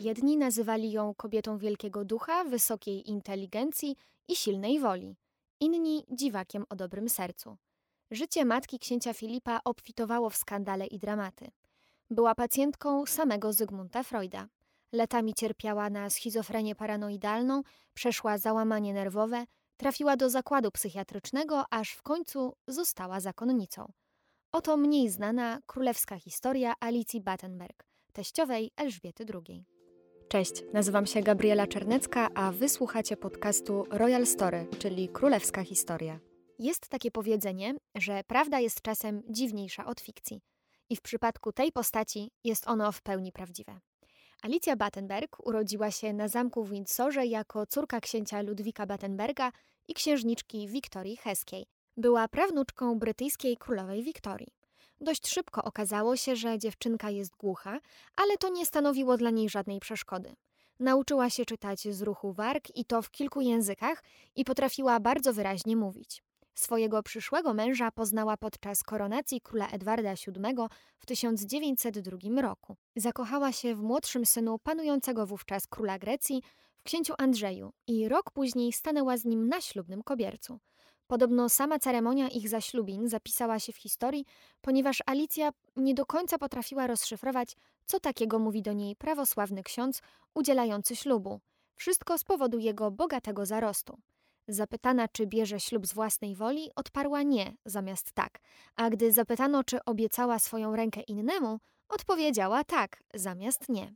Jedni nazywali ją kobietą wielkiego ducha, wysokiej inteligencji i silnej woli, inni dziwakiem o dobrym sercu. Życie matki księcia Filipa obfitowało w skandale i dramaty. Była pacjentką samego Zygmunta Freuda. Latami cierpiała na schizofrenię paranoidalną, przeszła załamanie nerwowe, trafiła do zakładu psychiatrycznego, aż w końcu została zakonnicą. Oto mniej znana królewska historia Alicji Battenberg, teściowej Elżbiety II. Cześć, nazywam się Gabriela Czernecka, a wysłuchacie podcastu Royal Story, czyli królewska historia. Jest takie powiedzenie, że prawda jest czasem dziwniejsza od fikcji. I w przypadku tej postaci jest ono w pełni prawdziwe. Alicja Battenberg urodziła się na zamku w Windsorze jako córka księcia Ludwika Battenberga i księżniczki Wiktorii Heskiej. Była prawnuczką brytyjskiej królowej Wiktorii. Dość szybko okazało się, że dziewczynka jest głucha, ale to nie stanowiło dla niej żadnej przeszkody. Nauczyła się czytać z ruchu warg i to w kilku językach i potrafiła bardzo wyraźnie mówić. Swojego przyszłego męża poznała podczas koronacji króla Edwarda VII w 1902 roku. Zakochała się w młodszym synu panującego wówczas króla Grecji, w księciu Andrzeju i rok później stanęła z nim na ślubnym kobiercu. Podobno sama ceremonia ich zaślubin zapisała się w historii, ponieważ Alicja nie do końca potrafiła rozszyfrować, co takiego mówi do niej prawosławny ksiądz udzielający ślubu. Wszystko z powodu jego bogatego zarostu. Zapytana, czy bierze ślub z własnej woli, odparła nie, zamiast tak, a gdy zapytano, czy obiecała swoją rękę innemu, odpowiedziała tak, zamiast nie.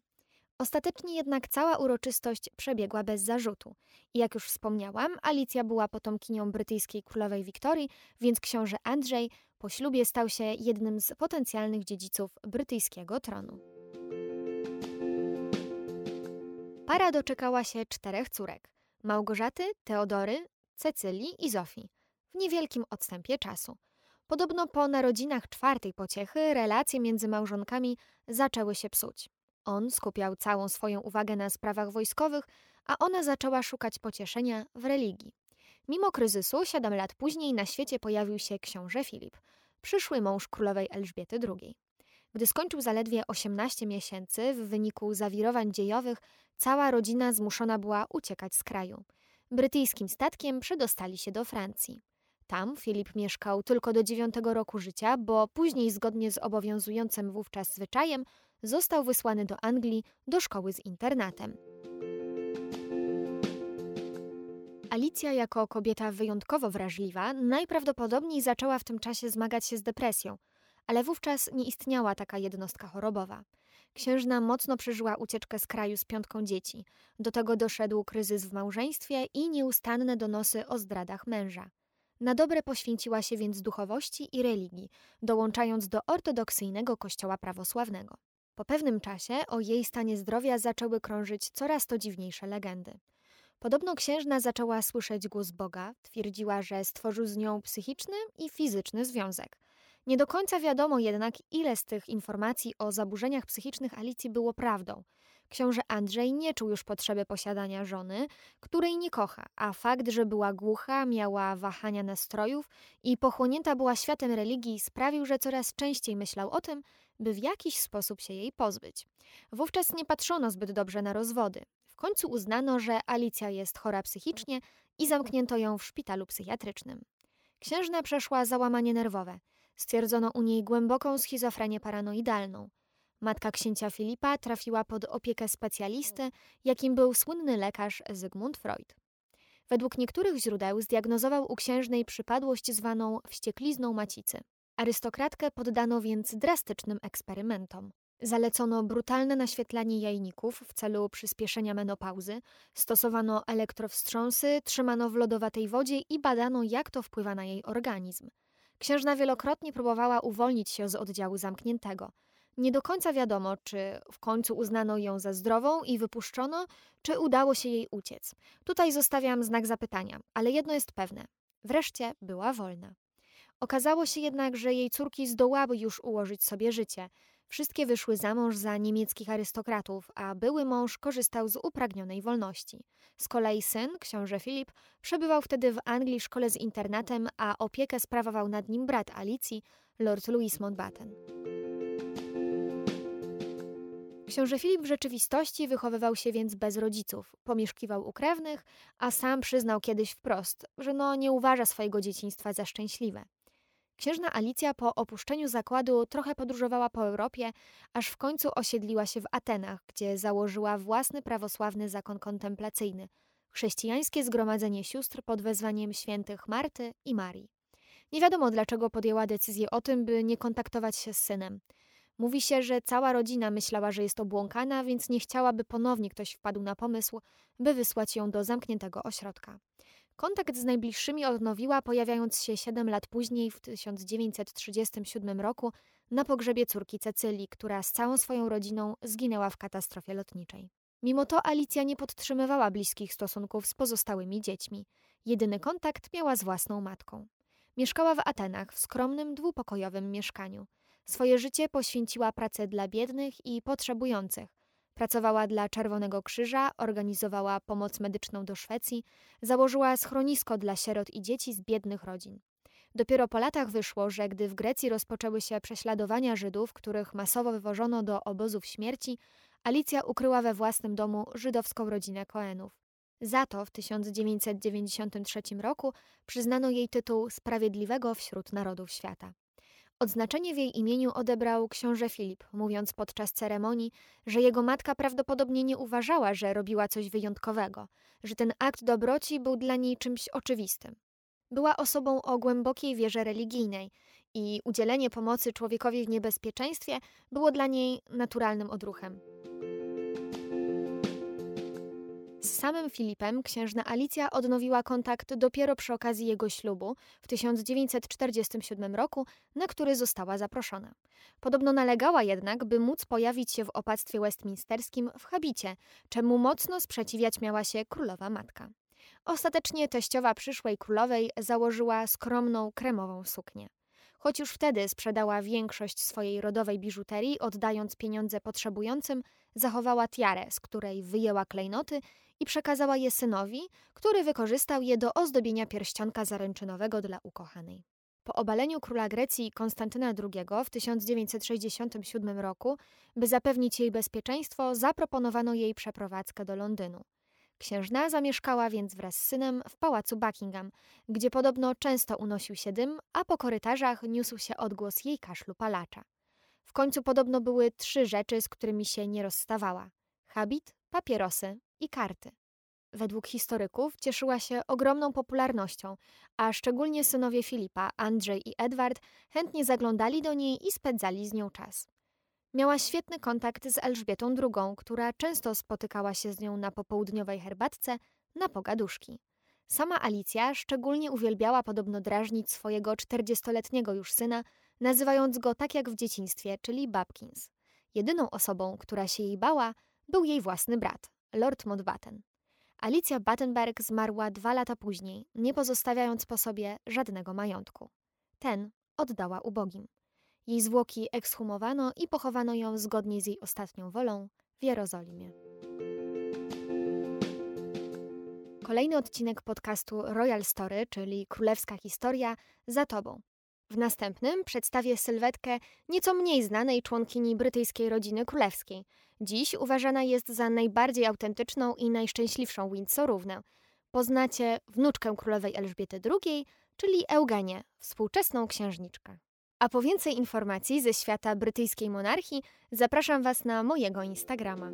Ostatecznie jednak cała uroczystość przebiegła bez zarzutu. I jak już wspomniałam, Alicja była potomkinią brytyjskiej królowej Wiktorii, więc książę Andrzej po ślubie stał się jednym z potencjalnych dziedziców brytyjskiego tronu. Para doczekała się czterech córek: Małgorzaty, Teodory, Cecylii i Zofii, w niewielkim odstępie czasu. Podobno po narodzinach czwartej pociechy relacje między małżonkami zaczęły się psuć. On skupiał całą swoją uwagę na sprawach wojskowych, a ona zaczęła szukać pocieszenia w religii. Mimo kryzysu, siedem lat później na świecie pojawił się książę Filip, przyszły mąż królowej Elżbiety II. Gdy skończył zaledwie 18 miesięcy, w wyniku zawirowań dziejowych, cała rodzina zmuszona była uciekać z kraju. Brytyjskim statkiem przedostali się do Francji. Tam Filip mieszkał tylko do dziewiątego roku życia, bo później, zgodnie z obowiązującym wówczas zwyczajem, został wysłany do Anglii do szkoły z internatem. Alicja, jako kobieta wyjątkowo wrażliwa, najprawdopodobniej zaczęła w tym czasie zmagać się z depresją, ale wówczas nie istniała taka jednostka chorobowa. Księżna mocno przeżyła ucieczkę z kraju z piątką dzieci. Do tego doszedł kryzys w małżeństwie i nieustanne donosy o zdradach męża. Na dobre poświęciła się więc duchowości i religii, dołączając do ortodoksyjnego kościoła prawosławnego. Po pewnym czasie o jej stanie zdrowia zaczęły krążyć coraz to dziwniejsze legendy. Podobno księżna zaczęła słyszeć głos Boga, twierdziła, że stworzył z nią psychiczny i fizyczny związek. Nie do końca wiadomo jednak, ile z tych informacji o zaburzeniach psychicznych Alicji było prawdą. Książę Andrzej nie czuł już potrzeby posiadania żony, której nie kocha, a fakt, że była głucha, miała wahania nastrojów i pochłonięta była światem religii sprawił, że coraz częściej myślał o tym, by w jakiś sposób się jej pozbyć. Wówczas nie patrzono zbyt dobrze na rozwody. W końcu uznano, że Alicja jest chora psychicznie i zamknięto ją w szpitalu psychiatrycznym. Księżna przeszła załamanie nerwowe. Stwierdzono u niej głęboką schizofrenię paranoidalną. Matka księcia Filipa trafiła pod opiekę specjalisty, jakim był słynny lekarz Zygmunt Freud. Według niektórych źródeł zdiagnozował u księżnej przypadłość zwaną wścieklizną macicy. Arystokratkę poddano więc drastycznym eksperymentom. Zalecono brutalne naświetlanie jajników w celu przyspieszenia menopauzy, stosowano elektrowstrząsy, trzymano w lodowatej wodzie i badano, jak to wpływa na jej organizm. Księżna wielokrotnie próbowała uwolnić się z oddziału zamkniętego. Nie do końca wiadomo, czy w końcu uznano ją za zdrową i wypuszczono, czy udało się jej uciec. Tutaj zostawiam znak zapytania, ale jedno jest pewne: wreszcie była wolna. Okazało się jednak, że jej córki zdołały już ułożyć sobie życie. Wszystkie wyszły za mąż za niemieckich arystokratów, a były mąż korzystał z upragnionej wolności. Z kolei syn, książę Filip, przebywał wtedy w Anglii szkole z internatem, a opiekę sprawował nad nim brat Alicji, lord Louis Mountbatten. Książę Filip w rzeczywistości wychowywał się więc bez rodziców, pomieszkiwał u krewnych, a sam przyznał kiedyś wprost, że no nie uważa swojego dzieciństwa za szczęśliwe. Księżna Alicja po opuszczeniu zakładu trochę podróżowała po Europie, aż w końcu osiedliła się w Atenach, gdzie założyła własny prawosławny zakon kontemplacyjny chrześcijańskie zgromadzenie sióstr pod wezwaniem świętych Marty i Marii. Nie wiadomo dlaczego podjęła decyzję o tym, by nie kontaktować się z synem. Mówi się, że cała rodzina myślała, że jest obłąkana, więc nie chciałaby ponownie ktoś wpadł na pomysł, by wysłać ją do zamkniętego ośrodka. Kontakt z najbliższymi odnowiła, pojawiając się 7 lat później, w 1937 roku, na pogrzebie córki Cecylii, która z całą swoją rodziną zginęła w katastrofie lotniczej. Mimo to Alicja nie podtrzymywała bliskich stosunków z pozostałymi dziećmi. Jedyny kontakt miała z własną matką. Mieszkała w Atenach w skromnym, dwupokojowym mieszkaniu. Swoje życie poświęciła pracę dla biednych i potrzebujących. Pracowała dla Czerwonego Krzyża, organizowała pomoc medyczną do Szwecji, założyła schronisko dla sierot i dzieci z biednych rodzin. Dopiero po latach wyszło, że gdy w Grecji rozpoczęły się prześladowania Żydów, których masowo wywożono do obozów śmierci, Alicja ukryła we własnym domu żydowską rodzinę Cohenów. Za to w 1993 roku przyznano jej tytuł Sprawiedliwego wśród Narodów Świata. Odznaczenie w jej imieniu odebrał książę Filip, mówiąc podczas ceremonii, że jego matka prawdopodobnie nie uważała, że robiła coś wyjątkowego, że ten akt dobroci był dla niej czymś oczywistym. Była osobą o głębokiej wierze religijnej i udzielenie pomocy człowiekowi w niebezpieczeństwie było dla niej naturalnym odruchem. Z samym Filipem księżna Alicja odnowiła kontakt dopiero przy okazji jego ślubu w 1947 roku, na który została zaproszona. Podobno nalegała jednak, by móc pojawić się w opactwie westminsterskim w habicie, czemu mocno sprzeciwiać miała się królowa matka. Ostatecznie teściowa przyszłej królowej założyła skromną kremową suknię. Choć już wtedy sprzedała większość swojej rodowej biżuterii, oddając pieniądze potrzebującym, zachowała tiarę, z której wyjęła klejnoty i przekazała je synowi, który wykorzystał je do ozdobienia pierścionka zaręczynowego dla ukochanej. Po obaleniu króla Grecji Konstantyna II w 1967 roku, by zapewnić jej bezpieczeństwo, zaproponowano jej przeprowadzkę do Londynu. Księżna zamieszkała więc wraz z synem w pałacu Buckingham, gdzie podobno często unosił się dym, a po korytarzach niósł się odgłos jej kaszlu palacza. W końcu podobno były trzy rzeczy, z którymi się nie rozstawała: habit, papierosy i karty. Według historyków cieszyła się ogromną popularnością, a szczególnie synowie Filipa, Andrzej i Edward, chętnie zaglądali do niej i spędzali z nią czas. Miała świetny kontakt z Elżbietą II, która często spotykała się z nią na popołudniowej herbatce na pogaduszki. Sama Alicja szczególnie uwielbiała podobno drażnić swojego czterdziestoletniego już syna, nazywając go tak jak w dzieciństwie, czyli Babkins. Jedyną osobą, która się jej bała, był jej własny brat, Lord Mountbatten. Alicja Battenberg zmarła dwa lata później, nie pozostawiając po sobie żadnego majątku. Ten oddała ubogim. Jej zwłoki ekshumowano i pochowano ją zgodnie z jej ostatnią wolą w Jerozolimie. Kolejny odcinek podcastu Royal Story, czyli Królewska Historia, za Tobą. W następnym przedstawię sylwetkę nieco mniej znanej członkini brytyjskiej rodziny królewskiej. Dziś uważana jest za najbardziej autentyczną i najszczęśliwszą Windsorównę. Poznacie wnuczkę królowej Elżbiety II, czyli Eugenię, współczesną księżniczkę. A po więcej informacji ze świata brytyjskiej monarchii zapraszam Was na mojego Instagrama.